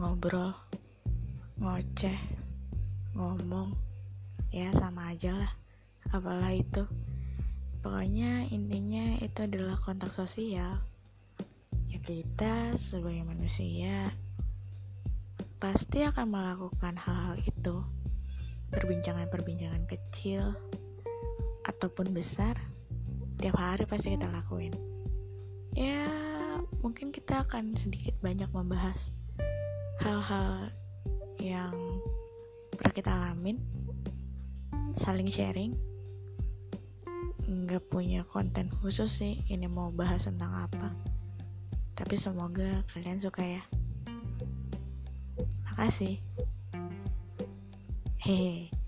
ngobrol, ngoceh, ngomong, ya sama aja lah, apalah itu. Pokoknya intinya itu adalah kontak sosial. Ya kita sebagai manusia pasti akan melakukan hal-hal itu. Perbincangan-perbincangan kecil ataupun besar, tiap hari pasti kita lakuin. Ya, mungkin kita akan sedikit banyak membahas hal-hal yang pernah kita alamin saling sharing. Nggak punya konten khusus sih ini mau bahas tentang apa. Tapi semoga kalian suka ya. Makasih. Hehe